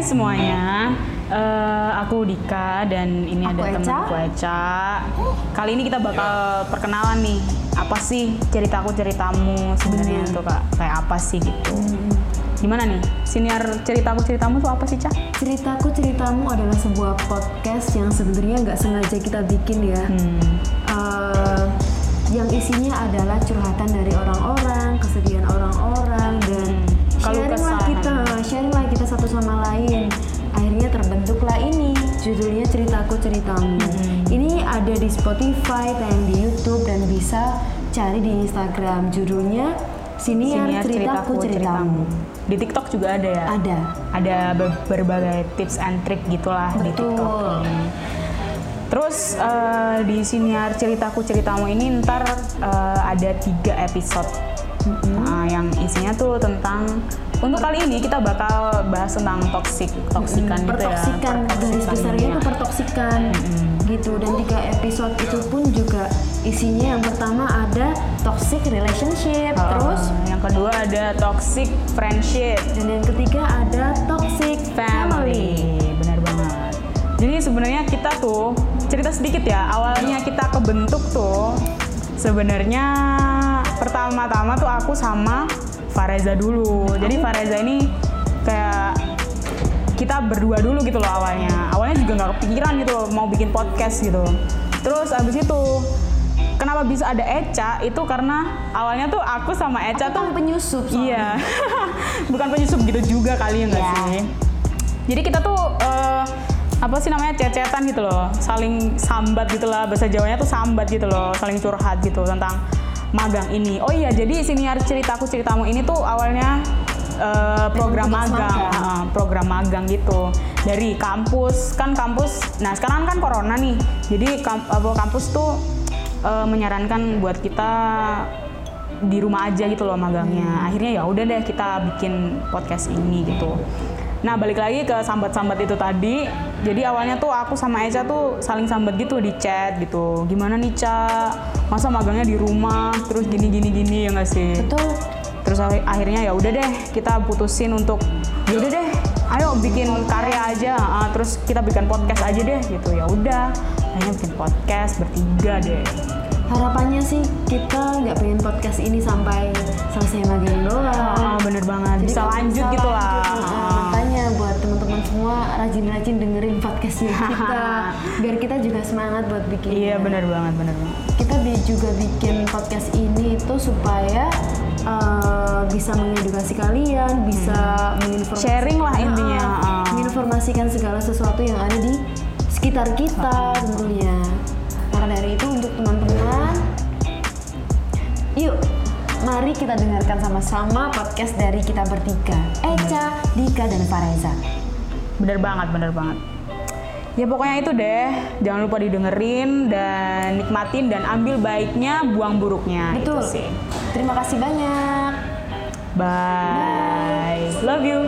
semuanya, Eh, aku Dika dan ini Aku ada Eca. temanku Eca. Kali ini kita bakal perkenalan nih, apa sih ceritaku ceritamu sebenarnya Bener. tuh kak kayak apa sih gitu. Gimana nih, siniar ceritaku ceritamu tuh apa sih Ca? Ceritaku ceritamu adalah sebuah podcast yang sebenarnya nggak sengaja kita bikin ya. Hmm. Eh, yang isinya adalah curhatan dari orang-orang, kesedihan orang-orang dan Keluh sharing lah kita, sharing lah kita satu sama lain. Judulnya ceritaku ceritamu. Ini ada di Spotify, tayang di YouTube dan bisa cari di Instagram. Judulnya Siniar, Siniar ceritaku ceritamu. Di TikTok juga ada ya? Ada. Ada ber- berbagai tips and trick gitulah di. TikTok. ini. Terus eh, di siniar ceritaku ceritamu ini ntar eh, ada tiga episode Nah, yang isinya tuh tentang untuk kali ini kita bakal bahas tentang toxic toksikan gitu ya. Pertoksikan garis Pertoksikan besarnya itu pertoksikan gitu. Dan tiga episode itu pun juga isinya yang pertama ada toxic relationship Eh, terus yang kedua ada toxic friendship. dan yang ketiga ada toxic family, family. Benar banget. Jadi sebenarnya kita tuh cerita sedikit ya awalnya kita kebentuk tuh sebenarnya pertama-tama tuh aku sama Fareza dulu. Jadi Fareza ini kayak kita berdua dulu gitu loh awalnya. Awalnya juga nggak kepikiran gitu loh mau bikin podcast gitu. Terus abis itu kenapa bisa ada Eca? Itu karena awalnya tuh aku sama Eca tuh Itu penyusup soalnya. Iya, bukan penyusup gitu juga kali ya nggak Iya. sih? Jadi kita tuh eh, apa sih namanya cecetan gitu loh, saling sambat gitu lah, bahasa Jawanya tuh sambat gitu loh, saling curhat gitu tentang magang ini. Oh iya, jadi siniar ceritaku ceritamu ini tuh awalnya eh, program magang. Ah, program magang gitu dari kampus kan kampus. Nah sekarang kan corona nih, jadi kampus tuh eh, menyarankan buat kita di rumah aja gitu loh magangnya. Akhirnya ya udah deh kita bikin podcast ini gitu. Nah balik lagi ke sambat-sambat itu tadi. Jadi awalnya tuh aku sama Eca tuh saling sambat gitu di chat gitu. Gimana nih Ca? Masa magangnya di rumah terus gini gini gini ya nggak sih? betul Terus akhi- akhirnya ya udah deh kita putusin untuk ya udah deh ayo bikin karya aja ah, terus kita bikin podcast aja deh gitu ya udah akhirnya bikin podcast bertiga deh harapannya sih kita nggak pengen podcast ini sampai selesai magang doang Ah, bener banget Jadi bisa lanjut bisa gitu lah nah, rajin-rajin dengerin podcastnya kita. Biar kita juga semangat buat bikin iya bener banget bener banget. Kita bi- juga bikin podcast ini itu supaya uh, bisa mengedukasi kalian bisa menginformasikan Hmm. Sharing lah intinya, ah. menginformasikan segala sesuatu yang ada di sekitar kita tentunya. Maka dari itu untuk teman-teman yuk mari kita dengarkan sama-sama podcast dari kita bertiga. Eca, Dika, dan Fareza bener banget bener banget. Ya pokoknya itu deh. Jangan lupa didengerin dan nikmatin dan ambil baiknya buang buruknya. Betul. itu sih. Terima kasih banyak. Bye. Love you